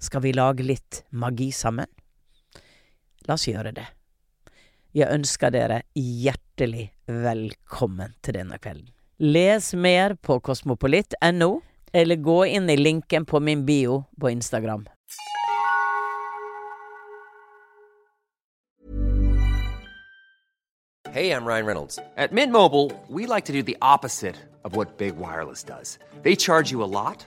Skal vi lage litt magi sammen? La oss gjøre det. Jeg ønsker dere hjertelig velkommen til denne kvelden. Les mer på kosmopolitt.no, eller gå inn i linken på min bio på Instagram. Hey, I'm Ryan Reynolds. At Mint Mobile, we like to do the opposite of what Big Wireless does. They charge you a lot,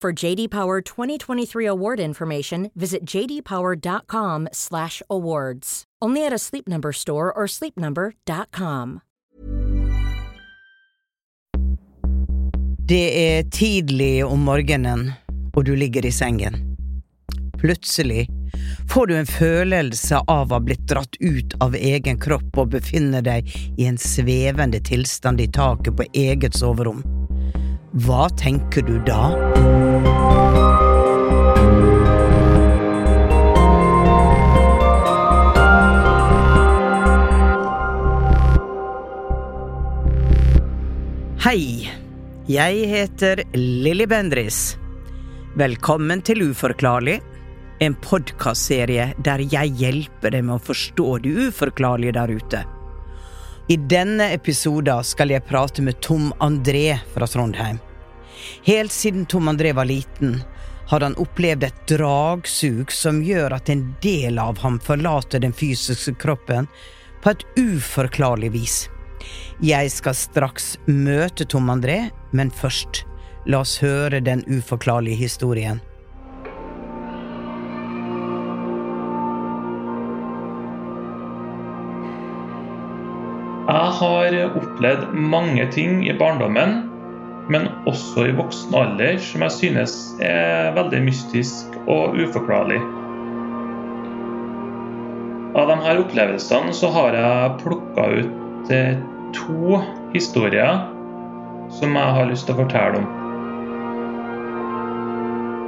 For JD Power 2023 award information, visit jdpower.com/awards. Only at a Sleep Number store or sleepnumber.com. Det er tidlig om morgenen, og du ligger i sengen. Plutselig får du en følelse av å ha blitt dratt ut av egen kropp og befinner deg i en svevende tilstand i taket på eget soverom. Hva tenker du da? Hei, jeg heter Lilly Bendris. Velkommen til Uforklarlig, en podkastserie der jeg hjelper deg med å forstå det uforklarlige der ute. I denne episoden skal jeg prate med Tom André fra Trondheim. Helt siden Tom André var liten, har han opplevd et dragsug som gjør at en del av ham forlater den fysiske kroppen på et uforklarlig vis. Jeg skal straks møte Tom André, men først, la oss høre den uforklarlige historien. Jeg har opplevd mange ting i barndommen, men også i voksen alder, som jeg synes er veldig mystisk og uforklarlig. Av disse opplevelsene så har jeg plukka ut eh, to historier som jeg har lyst til å fortelle om.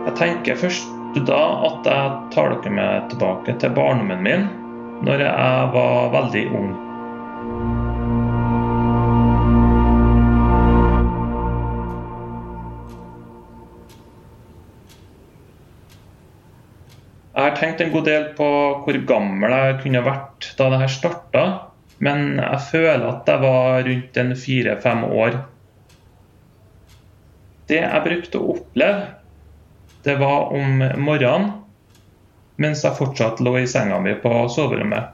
Jeg tenker først da at jeg tar dere med tilbake til barndommen min, når jeg var veldig ung. Jeg har tenkt en god del på hvor gammel jeg kunne vært da det her starta, men jeg føler at jeg var rundt en fire-fem år. Det jeg brukte å oppleve, det var om morgenen mens jeg fortsatt lå i senga mi på soverommet.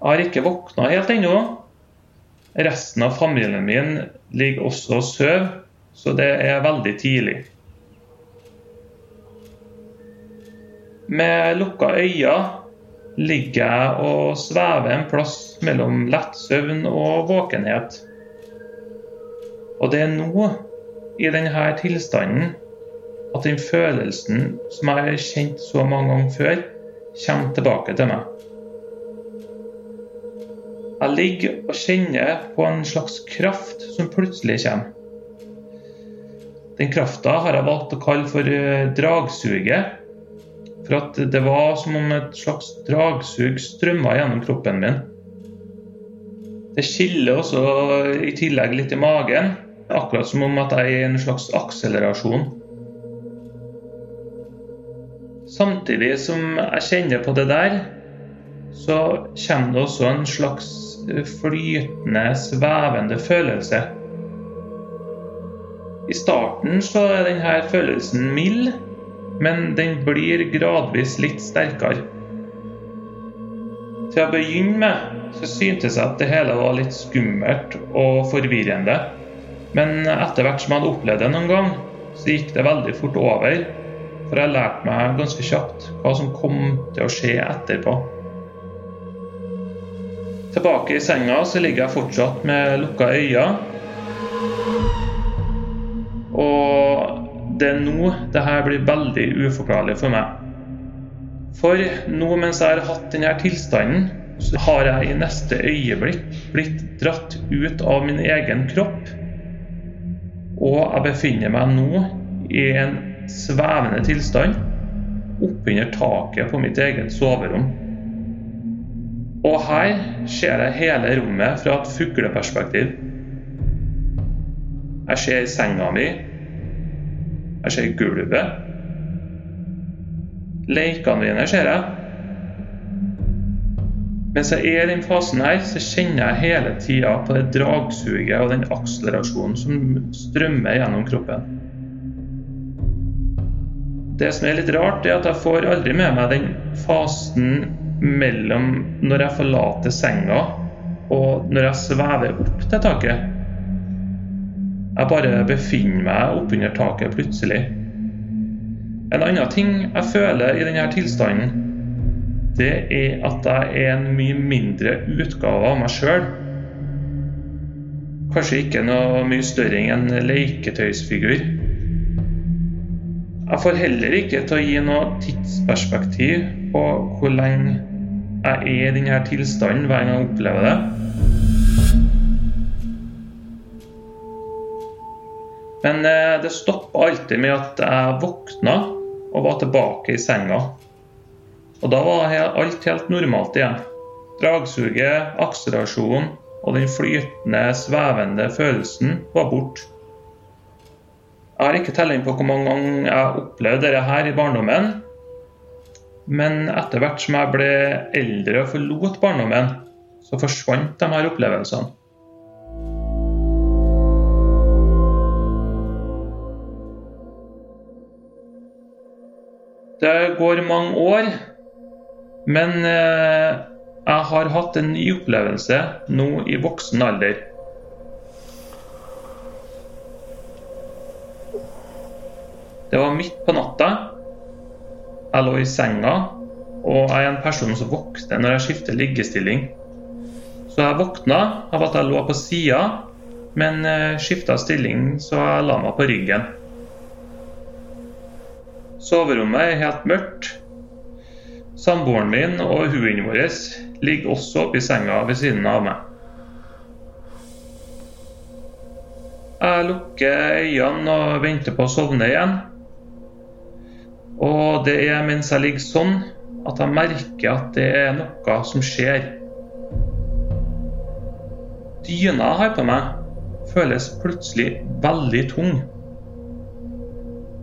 Jeg har ikke våkna helt ennå. Resten av familien min ligger også og sover, så det er veldig tidlig. Med lukka øyne ligger jeg og svever en plass mellom lett søvn og våkenhet. Og det er nå, i denne tilstanden, at den følelsen som jeg har kjent så mange ganger før, kommer tilbake til meg. Jeg ligger og kjenner på en slags kraft som plutselig kommer. Den krafta har jeg valgt å kalle for eh, dragsuget. For at det var som om et slags dragsug strømma gjennom kroppen min. Det skiller også i tillegg litt i magen, akkurat som om at jeg er i en slags akselerasjon. Samtidig som jeg kjenner på det der, så kommer det også en slags flytende, svevende følelse. I starten så er denne følelsen mild, men den blir gradvis litt sterkere. Til å begynne med så syntes jeg at det hele var litt skummelt og forvirrende. Men etter hvert som jeg hadde opplevd det noen gang, så gikk det veldig fort over. For jeg lærte meg ganske kjapt hva som kom til å skje etterpå. Tilbake i senga så ligger jeg fortsatt med lukka øyne. Og det er nå det her blir veldig uforklarlig for meg. For nå mens jeg har hatt denne tilstanden, så har jeg i neste øyeblikk blitt dratt ut av min egen kropp. Og jeg befinner meg nå i en svevende tilstand oppunder taket på mitt eget soverom. Og her ser jeg hele rommet fra et fugleperspektiv. Jeg ser senga mi. Jeg ser gulvet. Leikene dine ser jeg. Mens jeg er i den fasen her, så kjenner jeg hele tida på det dragsuget og den akselerasjonen som strømmer gjennom kroppen. Det som er litt rart, er at jeg får aldri med meg den fasen mellom når jeg forlater senga og når jeg svever opp til taket. Jeg bare befinner meg oppunder taket plutselig. En annen ting jeg føler i denne tilstanden, det er at jeg er en mye mindre utgave av meg sjøl. Kanskje ikke noe mye større enn en leketøysfigur. Jeg får heller ikke til å gi noe tidsperspektiv på hvor lenge jeg er i denne tilstanden hver gang jeg opplever det. Men eh, det stoppa alltid med at jeg våkna og var tilbake i senga. Og da var alt helt normalt igjen. Dragsuget, akselerasjonen og den flytende, svevende følelsen var borte. Jeg har ikke telling på hvor mange ganger jeg opplevde dette her i barndommen. Men etter hvert som jeg ble eldre og forlot barndommen, så forsvant de her opplevelsene. Det går mange år, men eh, jeg har hatt en ny opplevelse nå i voksen alder. Det var midt på natta. Jeg lå i senga, og jeg er en person som våkner når jeg skifter liggestilling. Så jeg våkna av at jeg lå på sida, men eh, skifta stilling så jeg la meg på ryggen. Soverommet er helt mørkt. Samboeren min og hunden vår ligger også oppi senga ved siden av meg. Jeg lukker øynene og venter på å sovne igjen. Og det er mens jeg ligger sånn at jeg merker at det er noe som skjer. Dyna jeg har på meg, føles plutselig veldig tung.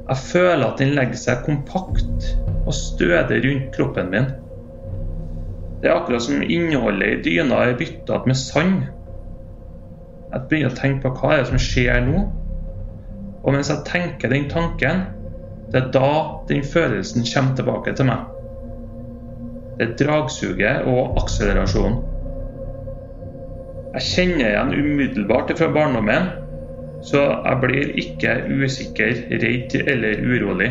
Jeg føler at den legger seg kompakt og stødig rundt kroppen min. Det er akkurat som innholdet i dyna er bytta med sand. Jeg begynner å tenke på hva er som skjer nå. Og mens jeg tenker den tanken, det er da den følelsen kommer tilbake til meg. Det er dragsuget og akselerasjonen. Jeg kjenner igjen umiddelbart fra barndommen så jeg blir ikke usikker, redd eller urolig.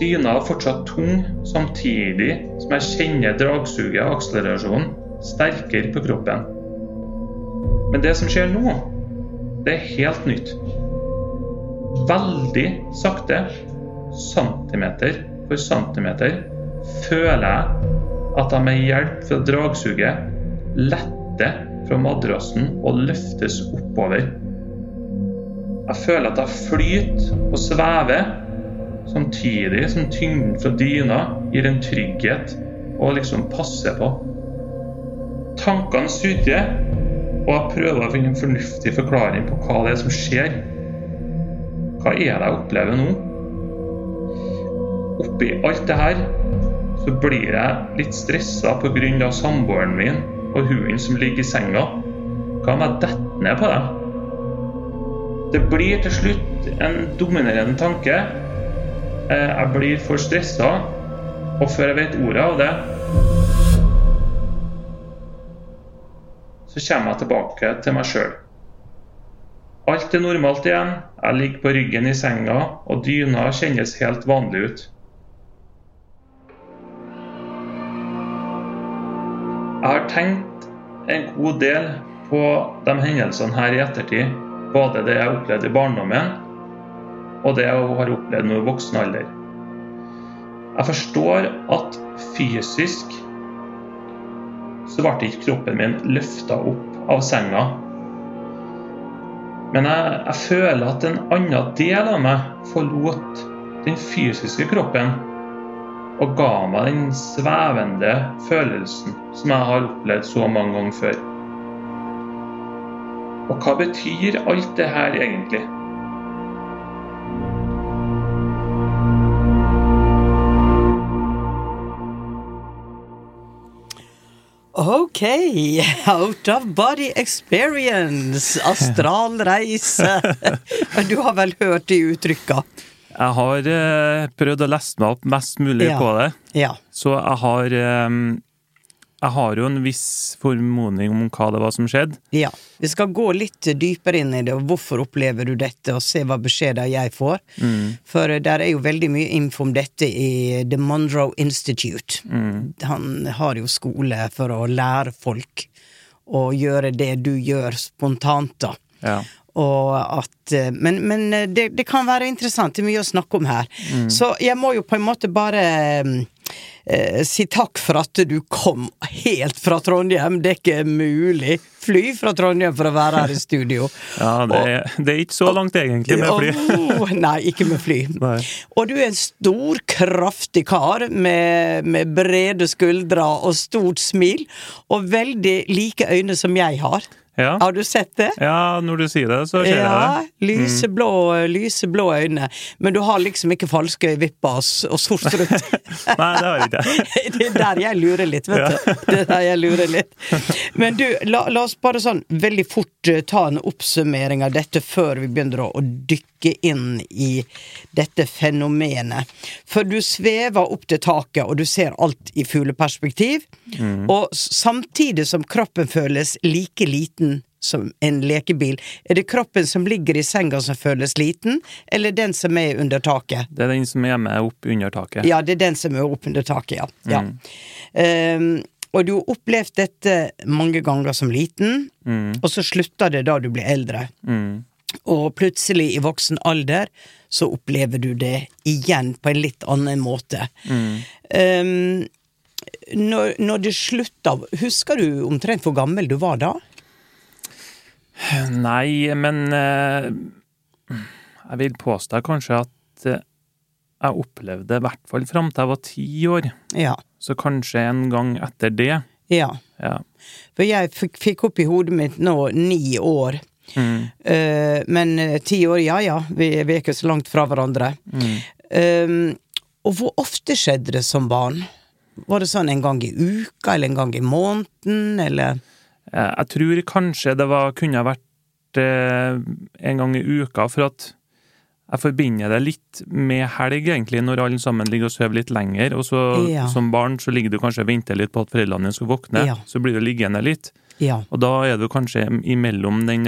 Dyna er fortsatt tung, samtidig som jeg kjenner dragsuget og akselerasjonen sterkere på kroppen. Men det som skjer nå, det er helt nytt. Veldig sakte, centimeter for centimeter, føler jeg at jeg med hjelp fra dragsuget letter fra madrassen og løftes oppover. Jeg føler at jeg flyter og svever, samtidig som tyngden fra dyna gir en trygghet og liksom passer på. Tankene suter, og jeg prøver å finne en fornuftig forklaring på hva det er som skjer. Hva er det jeg opplever nå? Oppi alt det her så blir jeg litt stressa pga. samboeren min og hunden som ligger i senga. Hva om jeg detter ned på dem? Det blir til slutt en dominerende tanke. Eh, Jeg blir for stressa, og før jeg vet ordet av det, så kommer jeg tilbake til meg sjøl. Alt er normalt igjen. Jeg ligger på ryggen i senga, og dyna kjennes helt vanlig ut. Jeg har tenkt en god del på de hendelsene her i ettertid. Både det jeg opplevde i barndommen, og det jeg har opplevd nå i voksen alder. Jeg forstår at fysisk så ble ikke kroppen min løfta opp av senga. Men jeg, jeg føler at en annen del av meg forlot den fysiske kroppen og ga meg den svevende følelsen som jeg har opplevd så mange ganger før. Og hva betyr alt det her egentlig? Ok, out of body experience, astralreise. Du har vel hørt de uttrykka? Jeg har eh, prøvd å lese meg opp mest mulig Ja. på det. Ja. Så jeg har eh, Jeg har jo en viss formodning om hva det var som skjedde. ja. Vi skal gå litt dypere inn i det, og hvorfor opplever du dette, og se hva beskjeder jeg får. For der er jo veldig mye info om dette i The Monroe Institute. Han har jo skole for å lære folk å gjøre det du gjør spontant, da. Ja. At eh, Men, men eh, det, det kan være interessant. Det er mye å snakke om her. Så jeg må jo på en måte bare eh, si takk for at du kom helt fra Trondheim. Det er ikke mulig. Fly fra Trondheim for å være her i studio. Ja, det, er, det er ikke så langt egentlig med fly. oh, nei, ikke med fly. Nei. Og du er en stor, kraftig kar med, med brede skuldre og stort smil, og veldig like øyne som jeg har. Ja. Har du sett det? ja, når du sier det, så ser jeg Ja, det. lyseblå, lyseblå øyne. Men du har liksom ikke falske øyevipper og sort strutt. Nei, det har jeg ikke. det er der jeg lurer litt, vet du. Det er der jeg lurer litt. Men du, la, la oss bare sånn veldig fort uh, ta en oppsummering av dette før vi begynner å, å dykke inn i dette fenomenet. For du svever opp til taket, og du ser alt i fugleperspektiv. Og samtidig som kroppen føles like liten som en lekebil, er det kroppen som ligger i senga som føles liten, eller den som er under taket? Det er den som er med opp under taket. Ja, det er den som er opp under taket, ja. ja. Um, og du har opplevd dette mange ganger som liten, og så slutter det da du blir eldre. Mm. Og plutselig, i voksen alder, så opplever du det igjen på en litt annen måte. Ehm, når, når det slutter Husker du omtrent hvor gammel du var da? Nei, men eh, jeg vil påstå kanskje at eh, jeg opplevde i hvert fall fram til jeg var ti år. Ja. Så kanskje en gang etter det. ja. Ja. For jeg fikk, opp i hodet mitt nå ni år. Eh, men ti år, ja ja, vi, vi er ikke så langt fra hverandre. Eh, og hvor ofte skjedde det som barn? Var det sånn en gang i uka, eller en gang i måneden, eller Jeg tror kanskje det var, kunne ha vært eh, en gang i uka, for at jeg forbinder det litt med helg, egentlig, når alle sammen ligger og sover litt lenger. Og så Ja. som barn så ligger du kanskje og venter litt på at foreldrene dine skal våkne. Ja. Så blir du liggende litt. Ja. Og da er du kanskje imellom den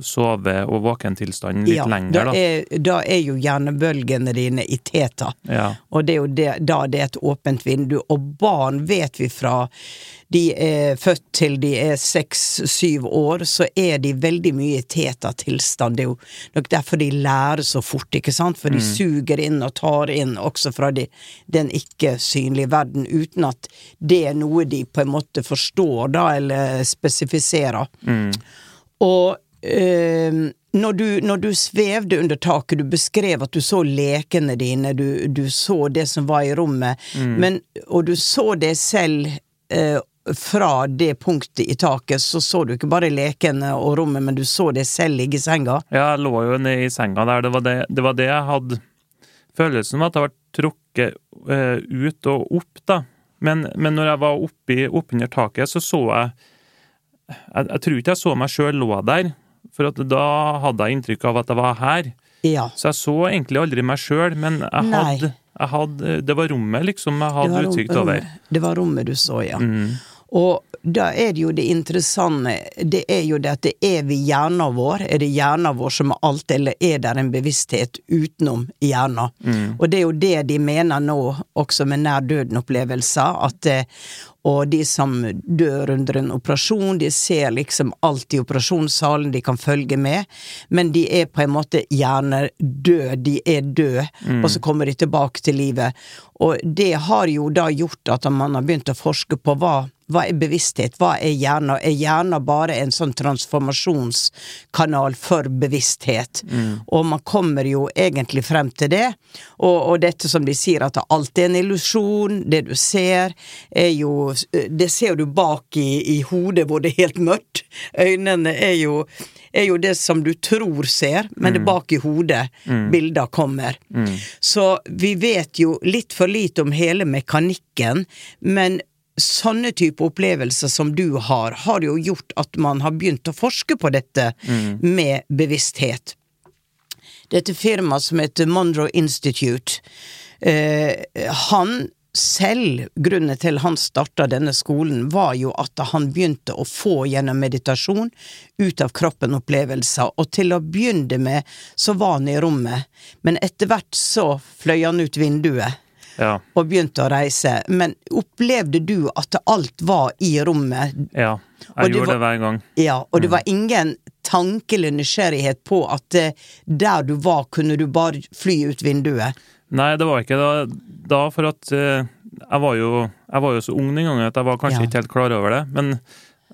sove- og våkentilstanden litt lenger, da da. er, da er jo hjernebølgene dine i teta. Ja. Og det er jo det, da det er et åpent vindu. Og barn vet vi fra de er født til de er seks-syv år, så er de veldig mye i teta-tilstand. Det er jo nok derfor de lærer så fort, ikke sant? For de suger inn og tar inn også fra de, den ikke-synlige verden, uten at det er noe de på en måte forstår, da, eller spesifiserer. Og eh, når, du, når du svevde under taket, du beskrev at du så lekene dine, du, du så det som var i rommet, men, og du så deg selv eh, fra det punktet i taket, så så du ikke bare lekene og rommet, men du så deg selv ligge i senga. Ja, jeg lå jo nede i senga der. Det var det, det, var det jeg hadde Følelsen av at jeg var trukket eh, ut og opp, da. Men, men når jeg var oppi, oppunder taket, så så jeg Jeg, jeg tror ikke jeg så meg sjøl lå der, for da hadde jeg inntrykk av at jeg var her. Ja. Så jeg så egentlig aldri meg sjøl, men jeg hadde, jeg hadde Det var rommet, liksom, jeg hadde utsikt over. Det var rommet du så, ja. Mm. Og da er det jo det interessante, det er jo det at det er vi hjernen vår, er det hjernen vår som er alt, eller er det en bevissthet utenom hjernen? Og det er jo det de mener nå, også med nær døden-opplevelser, at eh, og de som dør under en operasjon, de ser liksom alt i operasjonssalen, de kan følge med, men de er på en måte hjerner døde, de er døde, og så kommer de tilbake til livet. Og det har jo da gjort at man har begynt å forske på hva, hva er bevissthet, hva er hjernen? Er hjernen bare en sånn transformasjonskanal for bevissthet? Og man kommer jo egentlig frem til det, og, og dette som de sier at alt er en illusjon, det du ser er jo Det ser du bak i, i hodet hvor det er helt mørkt. Øynene er jo er jo det som du tror ser, men det er bak i hodet bilder kommer. Så vi vet jo litt for lite om hele mekanikken, men sånne type opplevelser som du har, har jo gjort at man har begynt å forske på dette med bevissthet. Dette firmaet som heter Monroe Institute, eh, han selv, grunnen til han starta denne skolen, var jo at han begynte å få gjennom meditasjon ut av kroppen opplevelser, og til å begynne med så var han i rommet, men etter hvert så fløy han ut vinduet Ja. og begynte å reise. Men opplevde du at alt var i rommet? ja. Jeg det gjorde var- det hver gang. Ja, og det var ingen tanke eller nysgjerrighet på at eh, der du var, kunne du bare fly ut vinduet? Nei, det var ikke da, da for at eh, jeg, var jo, jeg var jo så ung den gangen at jeg var kanskje Ja. ikke helt klar over det. Men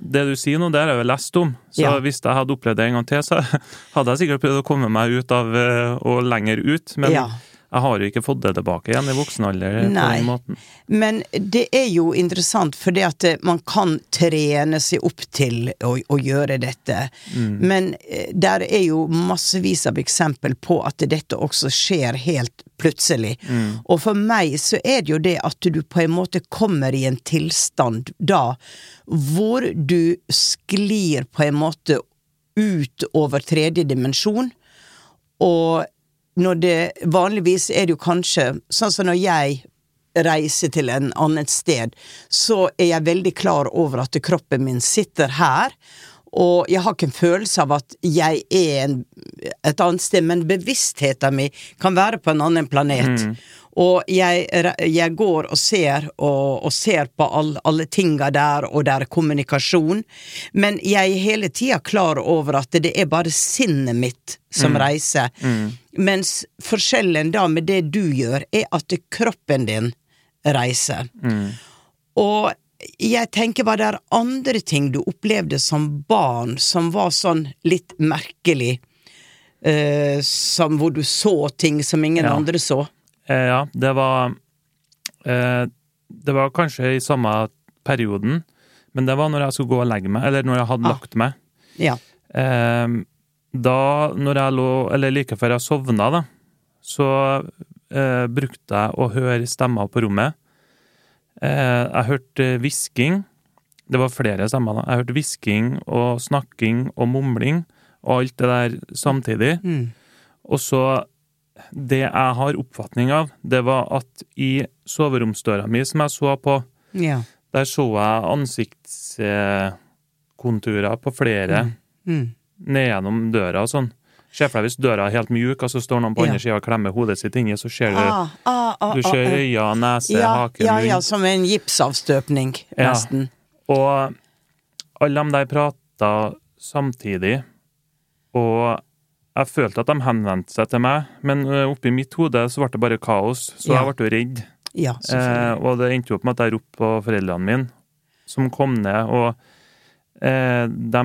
det du sier nå, det har jeg jo lest om. Så Ja. hvis jeg hadde opplevd det en gang til, så hadde jeg sikkert prøvd å komme meg ut av eh, og lenger ut. Men Ja. Jeg har jo ikke fått det tilbake igjen i voksen alder på den måten. Men det er jo interessant, for det at eh, man kan trene seg opp til å, å gjøre dette. Men eh, der er jo massevis av eksempel på at dette også skjer helt plutselig. Og for meg så er det jo det at du på en måte kommer i en tilstand da hvor du sklir på en måte ut over tredje dimensjon. Og når det vanligvis er det jo kanskje Sånn som når jeg reiser til en annet sted, så er jeg veldig klar over at kroppen min sitter her. Og jeg har ikke en følelse av at jeg er en, et annet sted, men bevisstheten min kan være på en annen planet. Og jeg, jeg går og ser og, og ser på all, alle tinga der, og det er kommunikasjon. Men jeg er hele tida klar over at det er bare sinnet mitt som reiser. Mens forskjellen da med det du gjør, er at kroppen din reiser. Og jeg tenker var det andre ting du opplevde som barn som var sånn litt merkelig? Uh, som hvor du så ting som ingen Ja. andre så? Eh, ja, det var eh, Det var kanskje i samme perioden, men det var når jeg skulle gå og legge meg, eller når jeg hadde Ah. lagt meg. Ja. Eh, da, når jeg lå, eller like før jeg sovna, da, så eh, brukte jeg å høre stemmer på rommet. Eh, jeg hørte hvisking. Det var flere stemmer, da. Jeg hørte hvisking og snakking og mumling, og alt det der samtidig. Mm. Og så Det jeg har oppfatning av, det var at i soveromsdøra mi, som jeg så på, Ja. der så jeg ansiktskonturer på flere Mm. ned gjennom døra og sånn. Se for deg hvis døra er helt mjuk, og så står noen på Ja. andre sida og klemmer hodet sitt inni, så ser du Ah, ah, ah, Du ser ah, ah. øyne, nese, ja, hake, ja, munn. ja, som en gipsavstøpning, Ja. nesten. Og alle de der prata samtidig, og jeg følte at de henvendte seg til meg, men ø, oppi mitt hode så ble det bare kaos, så Ja. jeg ble jo redd. Ja, Eh, og det endte jo opp med at jeg ropte på foreldrene mine, som kom ned, og eh, de,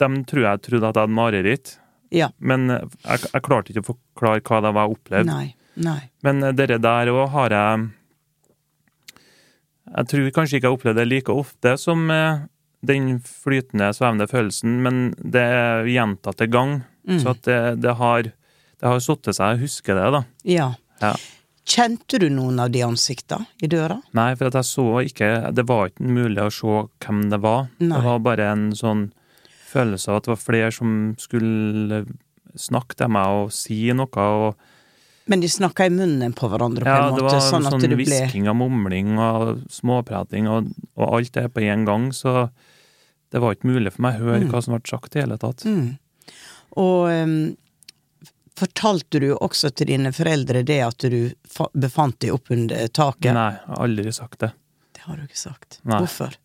de tror jeg trodde at jeg hadde mareritt, Ja. men jeg, jeg klarte ikke å forklare hva det var jeg opplevde. Nei. Nei. Men eh, dere der òg har jeg Jeg tror kanskje ikke jeg opplevde det like ofte som eh, den flytende, svevende følelsen, men det er gjentatte gang. Mm. Så det, det har, det har satt seg, jeg husker det, da. Ja. Ja. Kjente du noen av de ansikta i døra? Nei, for jeg så ikke Det var ikke mulig å se hvem det var. Nei. Det var bare en sånn følelse av at det var flere som skulle snakke til meg og si noe. og Men de snakka i munnen på hverandre på Ja, en det måte, var sånn at sånn du ble hvisking og mumling og småprating og, og alt det på en gang, så det var ikke mulig for meg å høre hva som ble sagt i hele tatt. Mm. Og um, fortalte du også til dine foreldre det at du befant deg oppunder taket? Nei, jeg har aldri sagt det. Det har du ikke sagt. Nei. Hvorfor?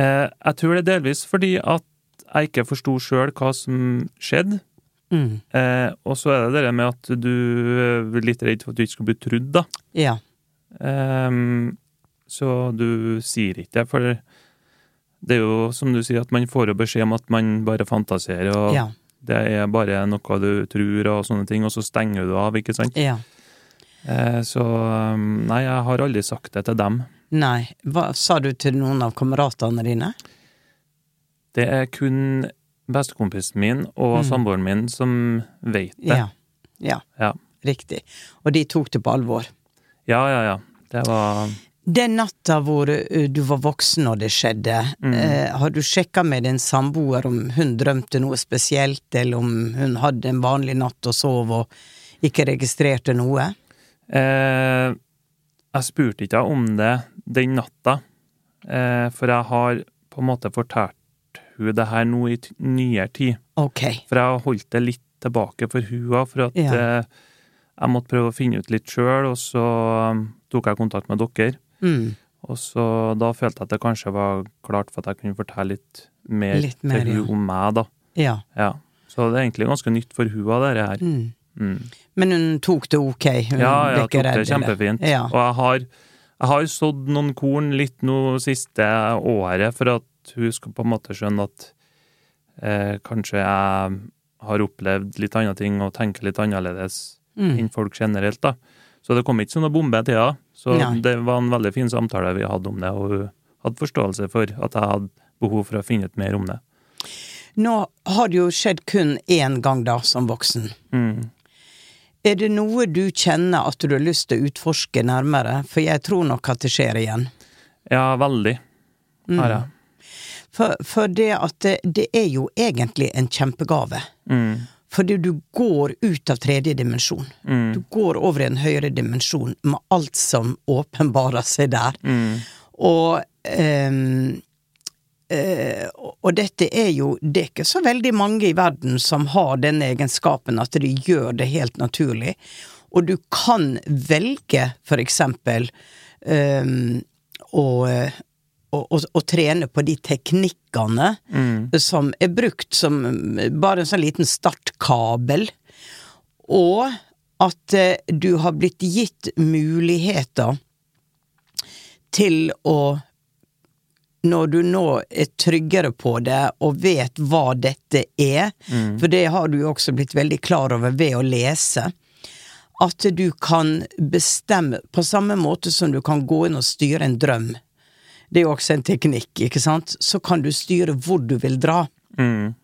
Eh, jeg tror det er delvis fordi at jeg ikke forsto sjøl hva som skjedde. Mm. Eh, og så er det det med at du er litt redd for at du ikke skal bli trudd, da. Ja. Eh, så du sier ikke det, for det er jo som du sier, at man får jo beskjed om at man bare fantaserer, og Ja. det er bare noe du tror og sånne ting, og så stenger du av, ikke sant? ja. Eh, så um, nei, jeg har aldri sagt det til dem. Nei. Hva sa du til noen av kameratene dine? Det er kun bestekompisen min og samboeren min som vet det. Mm. Ja. ja. Ja. Riktig. Og de tok det på alvor. Ja, ja, ja. Det var Den natta hvor du var voksen og det skjedde, Mm. eh, har du sjekka med din samboer om hun drømte noe spesielt, eller om hun hadde en vanlig natt og sov og ikke registrerte noe? Eh, jeg spurte ikke om det den natta, eh, for jeg har på en måte fortalt hun det her nå i nyere tid. Okay. For jeg har holdt det litt tilbake for hun òg, for at Ja. eh, jeg måtte prøve å finne ut litt sjøl, og så um, tok jeg kontakt med dere. Mm. Og så da følte jeg at det kanskje var klart for at jeg kunne fortelle litt mer, Litt mer, til hun ja. om meg, da. Ja. Ja. Så det er egentlig ganske nytt for hun av det her. Mm. Mm. Men hun tok det ok? Hun Ja, ja, tok det kjempefint. Ja. Og jeg har, jeg har sådd noen korn litt nå siste året for at hun skal på en måte skjønne at eh, kanskje jeg har opplevd litt andre ting og tenker litt annerledes Mm. enn folk generelt, da. Så det kom ikke som noe bombe til henne. Så Nei. det var en veldig fin samtale vi hadde om det, og hun hadde forståelse for at jeg hadde behov for å finne ut mer om det. Nå har det jo skjedd kun én gang, da, som voksen. Mm. Er det noe du kjenner at du har lyst til å utforske nærmere? For jeg tror nok at det skjer igjen. Ja, veldig, Mm. har jeg. For, for det at det, det er jo egentlig en kjempegave. Mm. Fordi du går ut av tredje dimensjon. Mm. Du går over i en høyere dimensjon med alt som åpenbarer seg der. Mm. Og ehm, eh, og dette er jo Det er ikke så veldig mange i verden som har den egenskapen, at de gjør det helt naturlig. Og du kan velge, for eksempel, ehm, å, å, å, å trene på de teknikkene Mm. som er brukt som bare en sånn liten startkabel. Og at eh, du har blitt gitt muligheter til å når du nå er tryggere på det og vet hva dette er, for det har du jo også blitt veldig klar over ved å lese, at du kan bestemme på samme måte som du kan gå inn og styre en drøm. Det er jo også en teknikk, ikke sant? Så kan du styre hvor du vil dra. Mm.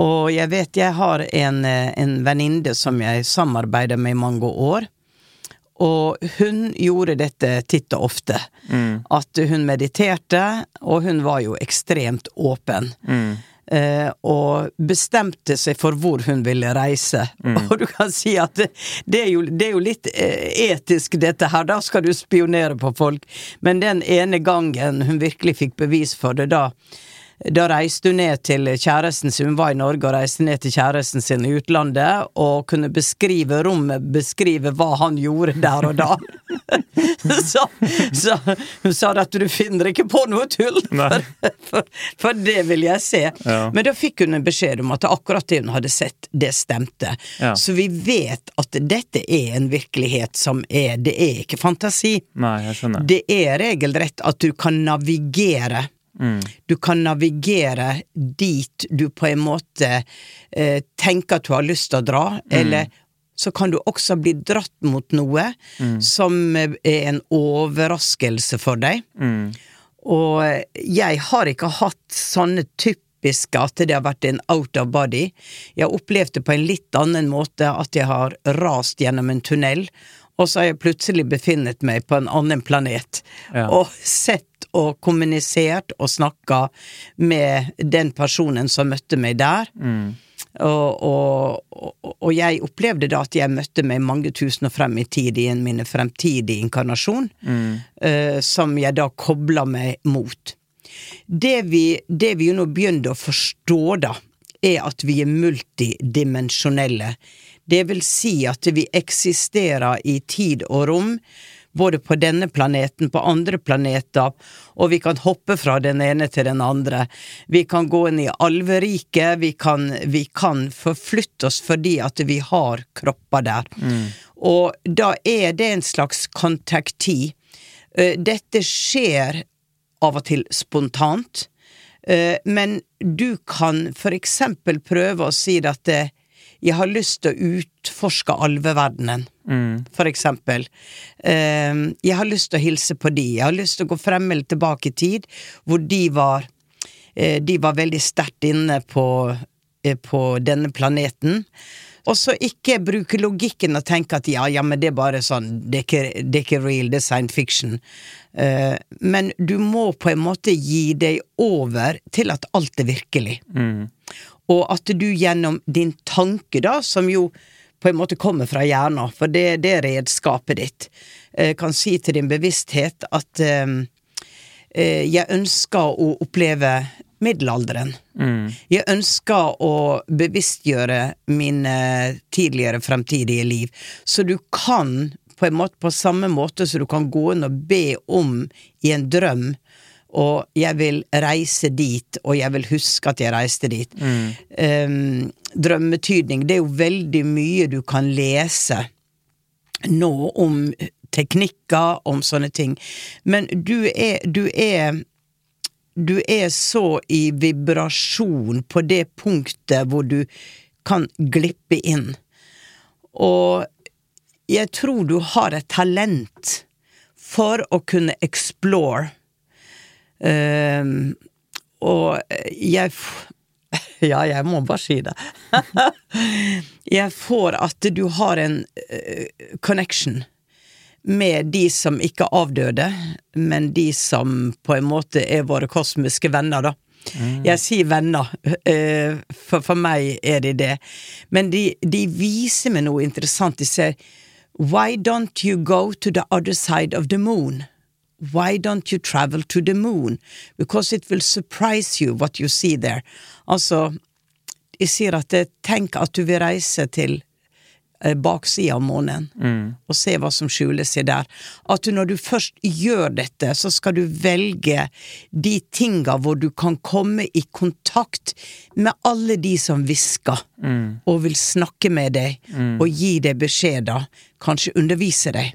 Og jeg vet jeg har en, eh, en venninne som jeg samarbeider med i mange år. Og hun gjorde dette titt og ofte. At hun mediterte, og hun var jo ekstremt åpen. Eh, og bestemte seg for hvor hun ville reise. Og du kan si at det, det, er, jo, det er jo litt eh, etisk, dette her. Da skal du spionere på folk. Men den ene gangen hun virkelig fikk bevis for det, da da reiste hun ned til kjæresten sin, hun var i Norge og reiste ned til kjæresten sin i utlandet, og kunne beskrive rommet, beskrive hva han gjorde der og da. så, så hun sa at du finner ikke på noe tull, for, for, for det vil jeg se. Ja. Men da fikk hun en beskjed om at akkurat det hun hadde sett, det stemte. Ja. Så vi vet at dette er en virkelighet som er Det er ikke fantasi. Nei. Det er regelrett at du kan navigere. Du kan navigere dit du på en måte eh, tenker at du har lyst til å dra, eller så kan du også bli dratt mot noe som er en overraskelse for deg. Og jeg har ikke hatt sånne typiske at det har vært en out of body. Jeg har opplevd det på en litt annen måte, at jeg har rast gjennom en tunnel, og så har jeg plutselig befinnet meg på en annen planet. Ja. Og sett og kommunisert og snakka med den personen som møtte meg der. Og, og, og, og jeg opplevde da at jeg møtte meg mange tusen og frem i tid i en min fremtidige inkarnasjon, eh, som jeg da kobla meg mot. Det vi, det vi jo nå begynte å forstå, da, er at vi er multidimensjonelle. Det vil si at vi eksisterer i tid og rom, både på denne planeten, på andre planeter, og vi kan hoppe fra den ene til den andre. Vi kan gå inn i alveriket, vi kan, vi kan forflytte oss fordi at vi har kropper der. Og da er det en slags kontakti. Eh, Dette skjer av og til spontant, eh, men du kan for eksempel prøve å si at eh, jeg har lyst til å utforske alveverdenen, for eksempel. Eh, Jeg har lyst til å hilse på de, jeg har lyst til å gå frem eller tilbake i tid, hvor de var eh, De var veldig sterkt inne på, eh, på denne planeten. Og så ikke bruke logikken og tenke at ja, ja, men det er bare sånn, det er ikke, det er ikke real, det er science fiction. Uh, men du må på en måte gi deg over til at alt er virkelig. Og at du gjennom din tanke, da, som jo på en måte kommer fra hjernen, for det, det er redskapet ditt, eh, kan si til din bevissthet at eh, jeg ønsker å oppleve middelalderen. Jeg ønsker å bevisstgjøre mine tidligere fremtidige liv. Så du kan på en måte på samme måte som du kan gå inn og be om i en drøm og jeg vil reise dit, og jeg vil huske at jeg reiste dit. Um, drømmetydning, det er jo veldig mye du kan lese nå om teknikker, om sånne ting. Men du er, du er du er så i vibrasjon på det punktet hvor du kan glippe inn. Og jeg tror du har et talent for å kunne explore. Ehm, og jeg Ja, jeg må bare si det. jeg får at du har en uh, connection med de som ikke avdøde, men de som på en måte er våre kosmiske venner, da. Jeg sier venner, eh, for for meg er de det. Men de, de viser meg noe interessant. De sier Why don't you go to the other side of the moon? Why don't you travel to the moon? Because it will surprise you what you see there. Altså, jeg sier at tenk at du vil reise til eh, baksida av månen og se hva som skjuler seg der. At du, når du først gjør dette, så skal du velge de tinga hvor du kan komme i kontakt med alle de som hvisker, og vil snakke med deg og gi deg beskjeder, kanskje undervise deg.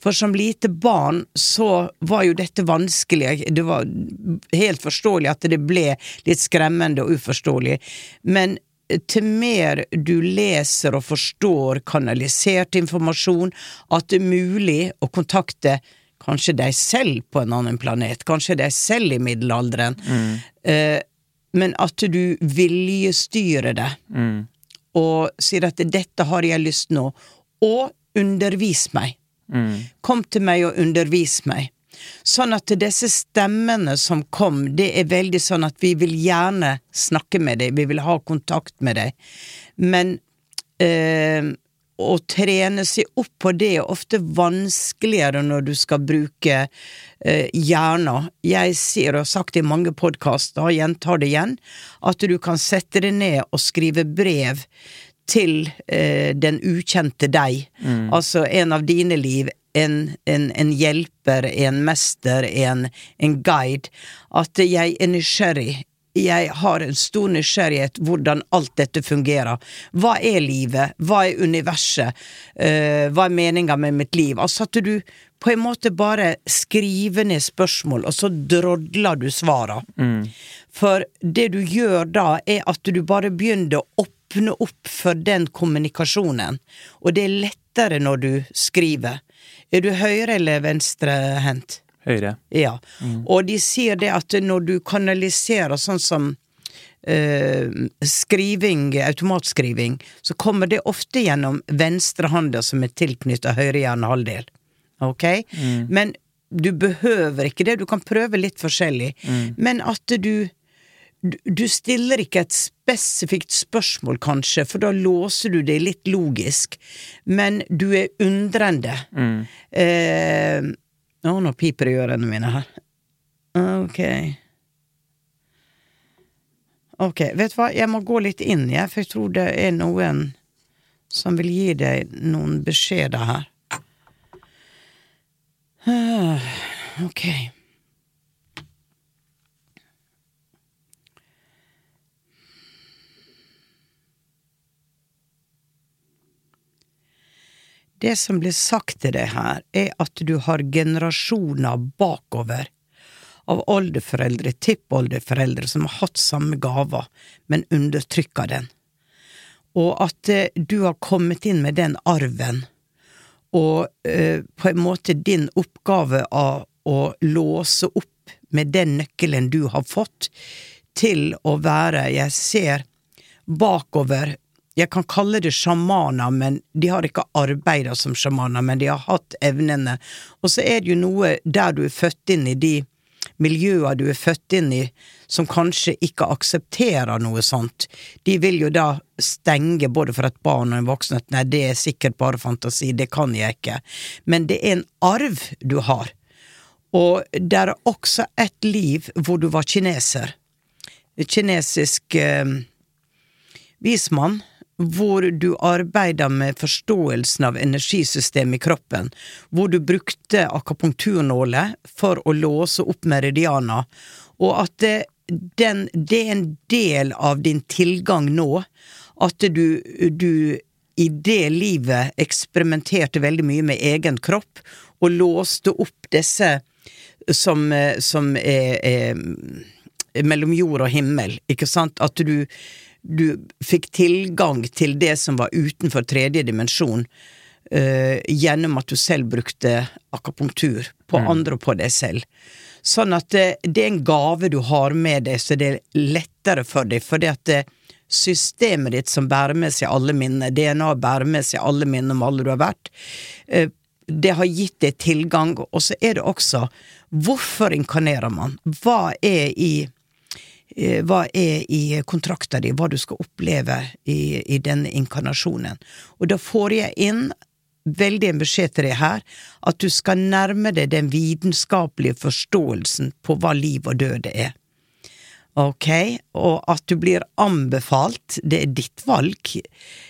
For som lite barn så var jo dette vanskelig. Det var helt forståelig at det ble litt skremmende og uforståelig. Men til mer du leser og forstår kanalisert informasjon, at det er mulig å kontakte kanskje deg selv på en annen planet, kanskje deg selv i middelalderen, eh, men at du viljestyrer det, og sier at 'dette har jeg lyst nå', og undervis meg. Kom til meg og undervis meg. Sånn at disse stemmene som kom, det er veldig sånn at vi vil gjerne snakke med deg, vi vil ha kontakt med deg, men øh, å trene seg opp på det er ofte vanskeligere når du skal bruke eh, hjernen. Jeg sier, og har sagt det i mange podkaster, og gjentar det igjen, at du kan sette deg ned og skrive brev til eh, den ukjente deg, altså en av dine liv, en, en, en hjelper, en mester, en, en guide, at jeg er nysgjerrig. Jeg har en stor nysgjerrighet hvordan alt dette fungerer. Hva er livet? Hva er universet? Eh, hva er meninga med mitt liv? Altså at du på en måte bare skriver ned spørsmål, og så drodler du svara. For det du gjør da, er at du bare begynner å åpne opp for den kommunikasjonen, og det er lettere når du skriver. Er du høyre- eller venstrehendt? Høyre. Ja. Og de sier det at når du kanaliserer sånn som eh, skriving, automatskriving, så kommer det ofte gjennom venstre venstrehanda som er tilknytta høyre hjernehalvdel. Ok? Men du behøver ikke det, du kan prøve litt forskjellig. Men at du du- stiller ikke et spesifikt spørsmål, kanskje, for da låser du det litt logisk, men du er undrende. Eh, å, nå piper det i ørene mine her. Ok. Ok, vet du hva, jeg må gå litt inn, jeg, for jeg tror det er noen som vil gi deg noen beskjeder her. Ah, Ok. Det som blir sagt til deg her, er at du har generasjoner bakover av oldeforeldre, tippoldeforeldre, som har hatt samme gaver, men undertrykka den. Og at eh, du har kommet inn med den arven, og eh, på en måte din oppgave av å låse opp med den nøkkelen du har fått, til å være, jeg ser bakover jeg kan kalle det sjamaner, men de har ikke arbeida som sjamaner, men de har hatt evnene. Og så er det jo noe der du er født inn i de miljøer du er født inn i, som kanskje ikke aksepterer noe sånt. De vil jo da stenge både for et barn og en voksen at nei, det er sikkert bare fantasi, det kan jeg ikke. Men det er en arv du har. Og det er også et liv hvor du var kineser. Kinesisk eh, vismann, hvor du arbeida med forståelsen av energisystemet i kroppen, hvor du brukte akapunkturnåler for å låse opp meridianer, og at det, den, det er en del av din tilgang nå, at du, du i det livet eksperimenterte veldig mye med egen kropp, og låste opp disse som, som er, er mellom jord og himmel, ikke sant? At du, du fikk tilgang til det som var utenfor tredje dimensjon, uh, gjennom at du selv brukte akupunktur på andre og på deg selv. Sånn at det, det er en gave du har med deg, så det er lettere for deg, fordi at det, systemet ditt som bærer med seg alle minner, DNA bærer med seg alle minner om alle du har vært, uh, det har gitt deg tilgang, og så er det også hvorfor inkarnerer man? Hva er i eh, hva er i kontrakta di, hva du skal oppleve i, i denne inkarnasjonen. Og da får jeg inn veldig en beskjed til deg her, at du skal nærme deg den vitenskapelige forståelsen på hva liv og død er. Ok, og at du blir anbefalt, det er ditt valg,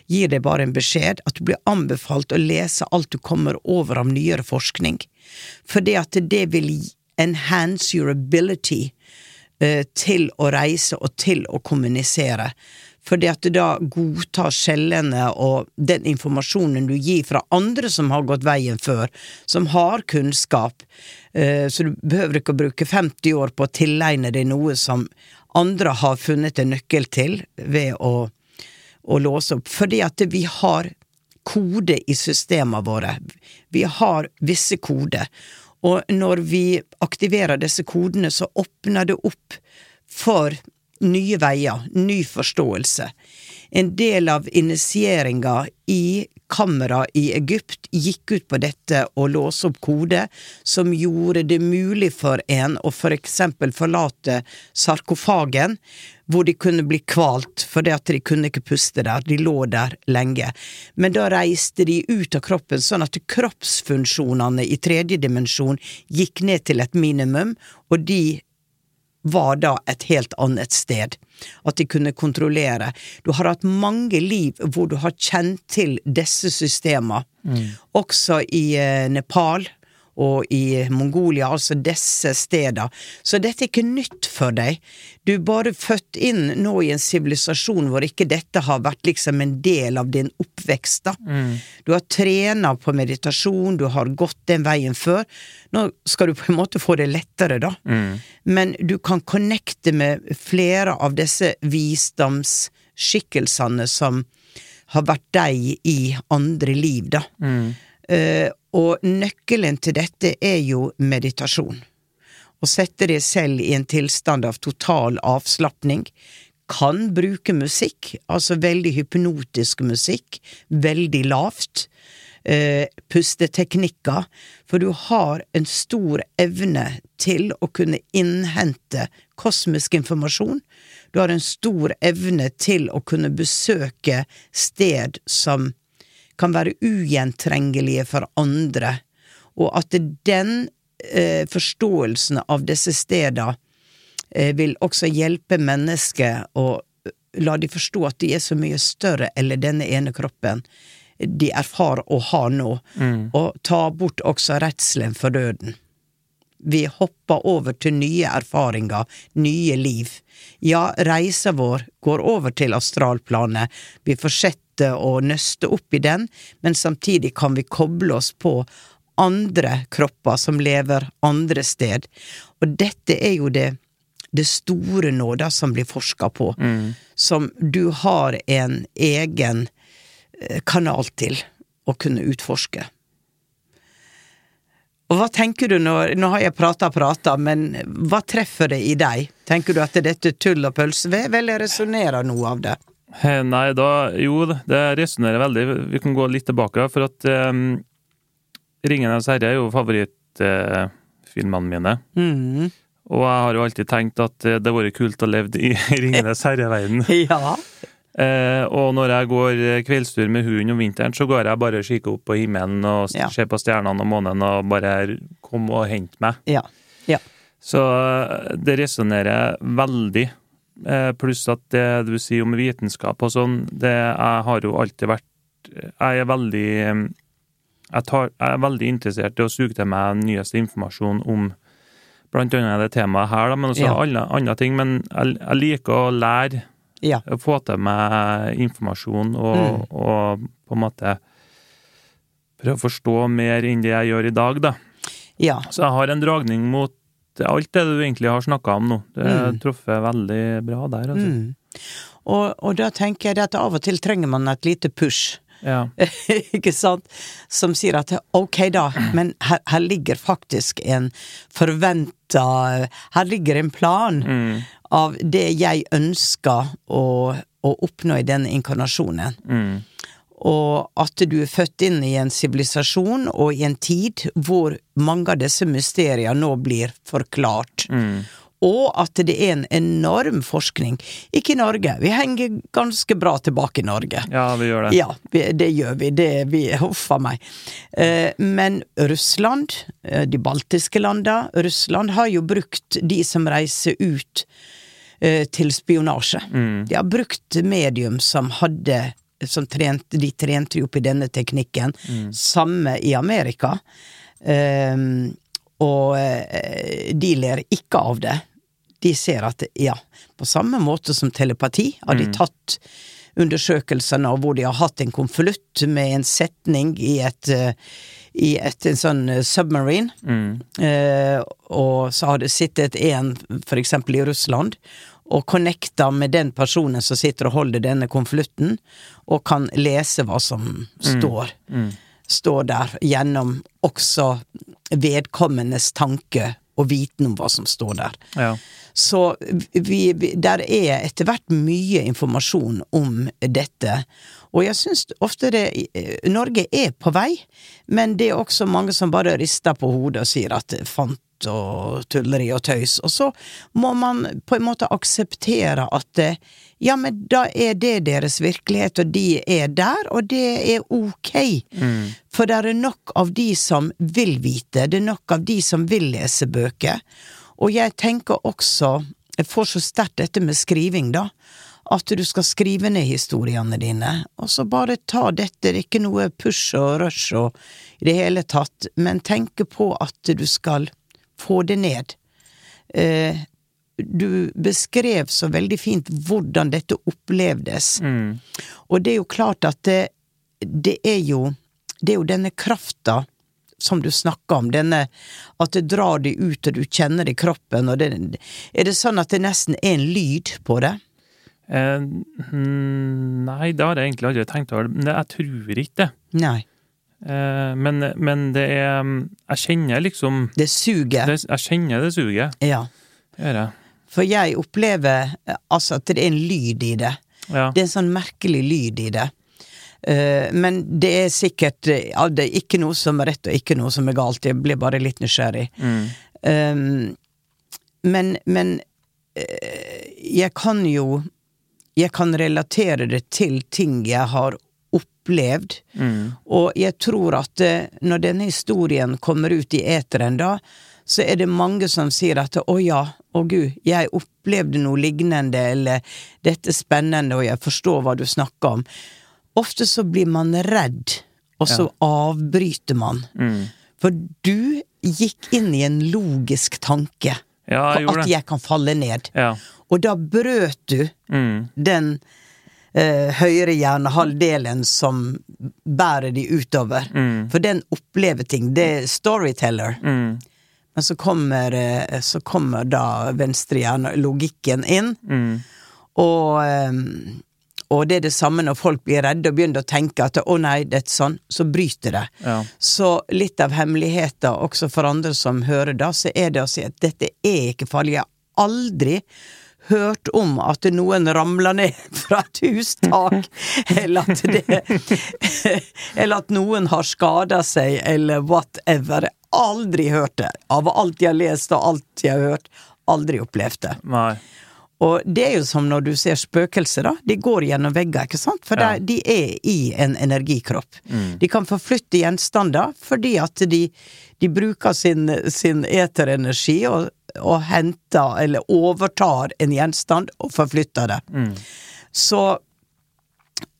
gir deg bare en beskjed, at du blir anbefalt å lese alt du kommer over av nyere forskning, fordi at det vil enhance your ability eh, til å reise og til å kommunisere. Fordi at du da godtar skjellene og den informasjonen du gir fra andre som har gått veien før, som har kunnskap. Eh, så du behøver ikke å bruke 50 år på å tilegne deg noe som andre har funnet en nøkkel til ved å, å låse opp. Fordi at vi har kode i systemene våre. Vi har visse koder. Og når vi aktiverer disse kodene, så åpner det opp for nye veier, ny forståelse. En del av initieringa i kamera i Egypt gikk ut på dette å låse opp kode som gjorde det mulig for en å for eksempel forlate sarkofagen, hvor de kunne bli kvalt fordi at de kunne ikke puste der, de lå der lenge. Men da reiste de ut av kroppen sånn at kroppsfunksjonene i tredje dimensjon gikk ned til et minimum, og de var da et helt annet sted. At de kunne kontrollere. Du har hatt mange liv hvor du har kjent til disse systemene. Mm. Også i eh, Nepal og i Mongolia, altså disse steder. Så dette er ikke nytt for deg. Du er bare født inn nå i en sivilisasjon hvor ikke dette har vært liksom en del av din oppvekst, da. Mm. Du har trena på meditasjon, du har gått den veien før. Nå skal du på en måte få det lettere, da. Mm. Men du kan connecte med flere av disse visdomsskikkelsene som har vært deg i andre liv, da. Mm. Uh, og nøkkelen til dette er jo meditasjon. Å sette deg selv i en tilstand av total avslapning. Kan bruke musikk, altså veldig hypnotisk musikk, veldig lavt. Eh, pusteteknikker, for du har en stor evne til å kunne innhente kosmisk informasjon. Du har en stor evne til å kunne besøke sted som kan være ugjentrengelige for andre, og at den eh, forståelsen av disse stedene eh, vil også hjelpe mennesket å eh, la de forstå at de er så mye større eller denne ene kroppen de erfarer å ha nå, mm. og ta bort også redselen for døden. Vi hopper over til nye erfaringer, nye liv. Ja, reisa vår går over til astralplanet, vi får sett lette og nøste opp i den, men samtidig kan vi koble oss på andre kropper som lever andre sted. Og dette er jo det, det store nå, da, som blir forska på, mm. som du har en egen eh, kanal til å kunne utforske. Og hva tenker du når Nå har jeg prata og prata, men hva treffer det i deg? Tenker du at dette er tull og pølsevev, eller resonnerer noe av det? Nei, da Jo, det resonnerer veldig. Vi kan gå litt tilbake, for at um, 'Ringenes herre' er jo favorittfilmene uh, mine. Mm. Og jeg har jo alltid tenkt at det hadde vært kult å leve i 'Ringenes herre'-verden. ja. Eh, og når jeg går kveldstur med hund om vinteren, så går jeg bare og kikker opp på himmelen og ja. ser på stjernene og månen og bare kom og hent meg. Ja. Ja. Så eh, det resonnerer veldig Eh, pluss at det du sier om vitenskap og sånn, det Jeg har jo alltid vært Jeg er veldig jeg, tar, jeg er veldig interessert i å suge til meg nyeste informasjon om blant annet det temaet her, da, men også ja. alle andre ting. Men jeg, jeg liker å lære, ja. å få til meg informasjon og, mm. og, på en måte prøve å forstå mer enn det jeg gjør i dag, da. Ja. Så jeg har en dragning mot alt det du egentlig har snakka om nå. Det mm. truffet veldig bra der, altså. Mm. Og, og, da tenker jeg at av og til trenger man et lite push. Ja. ikke sant? Som sier at ok, da, men her, her ligger faktisk en forventa Her ligger en plan mm. av det jeg ønsker å, å oppnå i denne inkarnasjonen. Mm og at du er født inn i en sivilisasjon og i en tid hvor mange av disse mysteriene nå blir forklart. Mm. Og at det er en enorm forskning. Ikke i Norge, vi henger ganske bra tilbake i Norge. Ja, vi gjør det. Ja, det gjør vi. Det vi Huff a meg. Eh, men Russland, eh, de baltiske landene, Russland har jo brukt de som reiser ut eh, til spionasje. Mm. De har brukt medium som hadde som trent, de trente opp i denne teknikken. Mm. Samme i Amerika. Um, og uh, de ler ikke av det. de ser at ja, på samme måte som telepati har de tatt undersøkelsene og hvor de har hatt en konvolutt med en setning i et eh, i et en sånn submarine, submarine, eh, og så har det sittet en eksempel i Russland og connecta med den personen som sitter og holder denne konvolutten, og kan lese hva som står, står der, gjennom også vedkommendes tanke og viten om hva som står der. Ja. Så vi, vi, der er etter hvert mye informasjon om dette. Og jeg syns ofte det eh, Norge er på vei, men det er også mange som bare rister på hodet og sier at fant og tulleri og tøys. Og så må man på en måte akseptere at ja, men da er det deres virkelighet, og de er der, og det er ok. For det er nok av de som vil vite, det er nok av de som vil lese bøker. Og jeg tenker også, jeg får så sterkt dette med skriving, da, at du skal skrive ned historiene dine, og så bare ta dette, det er ikke noe push og rush og i det hele tatt, men tenke på at du skal få det ned. Eh, du beskrev så veldig fint hvordan dette opplevdes, og det er jo klart at det, det er jo det er jo denne krafta som du snakker om, denne at det drar deg ut og du kjenner det i kroppen, og det, er det sånn at det nesten er en lyd på det? Eh, mm, nei, det har jeg egentlig aldri tenkt over. Men jeg tror ikke det. Nei. Eh, men, men det er Jeg kjenner liksom Det suger. det, Jeg kjenner det suget. Ja. Det jeg. For jeg opplever eh, altså at det er en lyd i det. Ja. Det er en sånn merkelig lyd i det. Eh, men det er sikkert eh, ja, Det er ikke noe som er rett og ikke noe som er galt. Jeg blir bare litt nysgjerrig. Um, men men eh, jeg kan jo Jeg kan relatere det til ting jeg har opplevd. Og jeg tror at eh, når denne historien kommer ut i eteren da, så er det mange som sier at å ja, å gud, jeg opplevde noe lignende, eller dette er spennende, og jeg forstår hva du snakker om. Ofte så blir man redd, og så avbryter man. For du gikk inn i en logisk tanke Ja, jeg at jeg kan falle ned. Ja. Og da brøt du Mm. den høyre hjernehalvdelen som bærer de utover. For den opplever ting. Det er storyteller. Mm. Men så kommer, eh, så kommer da venstre hjerne, logikken, inn. Mm. Og, eh, og det er det samme når folk blir redde og begynner å tenke at 'å nei, det er sånn', så bryter det. Ja. Så litt av hemmeligheten også for andre som hører da, så er det å si at dette er ikke farlig. Jeg har aldri hørt om at noen ramler ned fra et hustak, eller at det Eller at noen har skada seg, eller whatever. Aldri hørt det. Av alt jeg har lest og alt jeg har hørt, aldri opplevd det. Nei. Og det er jo som når du ser spøkelser, da. De går gjennom vegger, ikke sant? For Ja. de er i en energikropp. De kan forflytte gjenstander fordi at de, de bruker sin, sin eterenergi og, og henter eller overtar en gjenstand og forflytter det. Så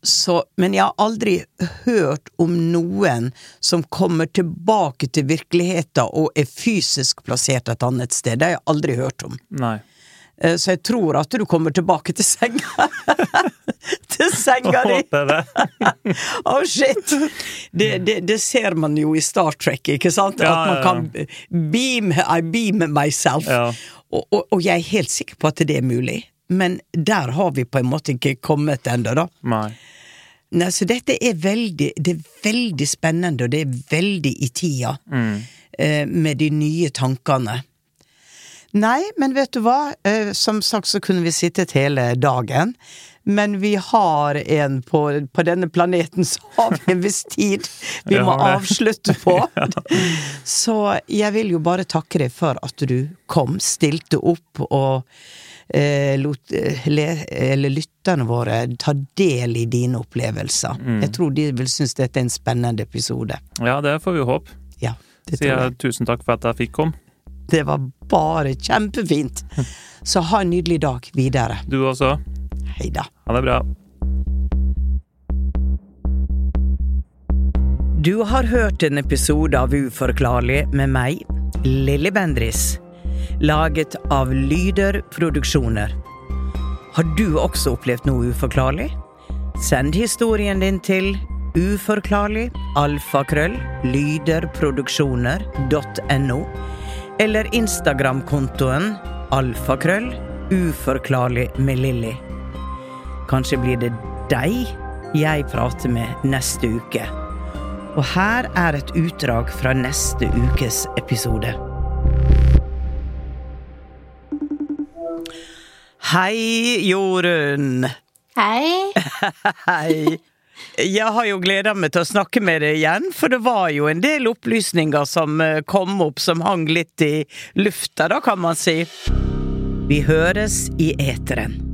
så, men jeg har aldri hørt om noen som kommer tilbake til virkeligheten og er fysisk plassert et annet sted. Det har jeg aldri hørt om. Nei. Eh, Så jeg tror at du kommer tilbake til senga. til senga di! Oh shit! Det, det, det ser man jo i Star Trek, ikke sant? Ja, At man kan beam I beam myself. Ja. Og, og, og jeg er helt sikker på at det er mulig. Men der har vi på en måte ikke kommet ennå, da. Nei. Nei, så dette er veldig Det er veldig spennende, og det er veldig i tida eh, med de nye tankene. Nei, men vet du hva? Eh, som sagt så kunne vi sittet hele dagen. Men vi har en på, på denne planeten, så har vi en viss tid vi må avslutte på. Så jeg vil jo bare takke deg for at du kom, stilte opp og eh, lot eh, le, eller lytterne våre ta del i dine opplevelser. Jeg tror de vil synes dette er en spennende episode. Ja, det får vi håpe. Ja, det jeg jeg. tusen takk for at jeg fikk komme. Det var bare kjempefint. Så ha en nydelig dag videre. Du også. Hei da. Ha det bra. Du har hørt en episode av Uforklarlig med meg, Lilly Bendris. laget av Lyder Produksjoner. Har du også opplevd noe uforklarlig? Send historien din til uforklarlig alfakrøll lyderproduksjoner.no eller Instagram-kontoen alfakrøll uforklarlig med Lilly. Kanskje blir det deg jeg prater med neste uke. Og her er et utdrag fra neste ukes episode. Hei, Jorunn. Hei. Hei. Jeg har jo gleda meg til å snakke med deg igjen, for det var jo en del opplysninger som eh, kom opp som hang litt i lufta, da, kan man si. Vi høres i eteren.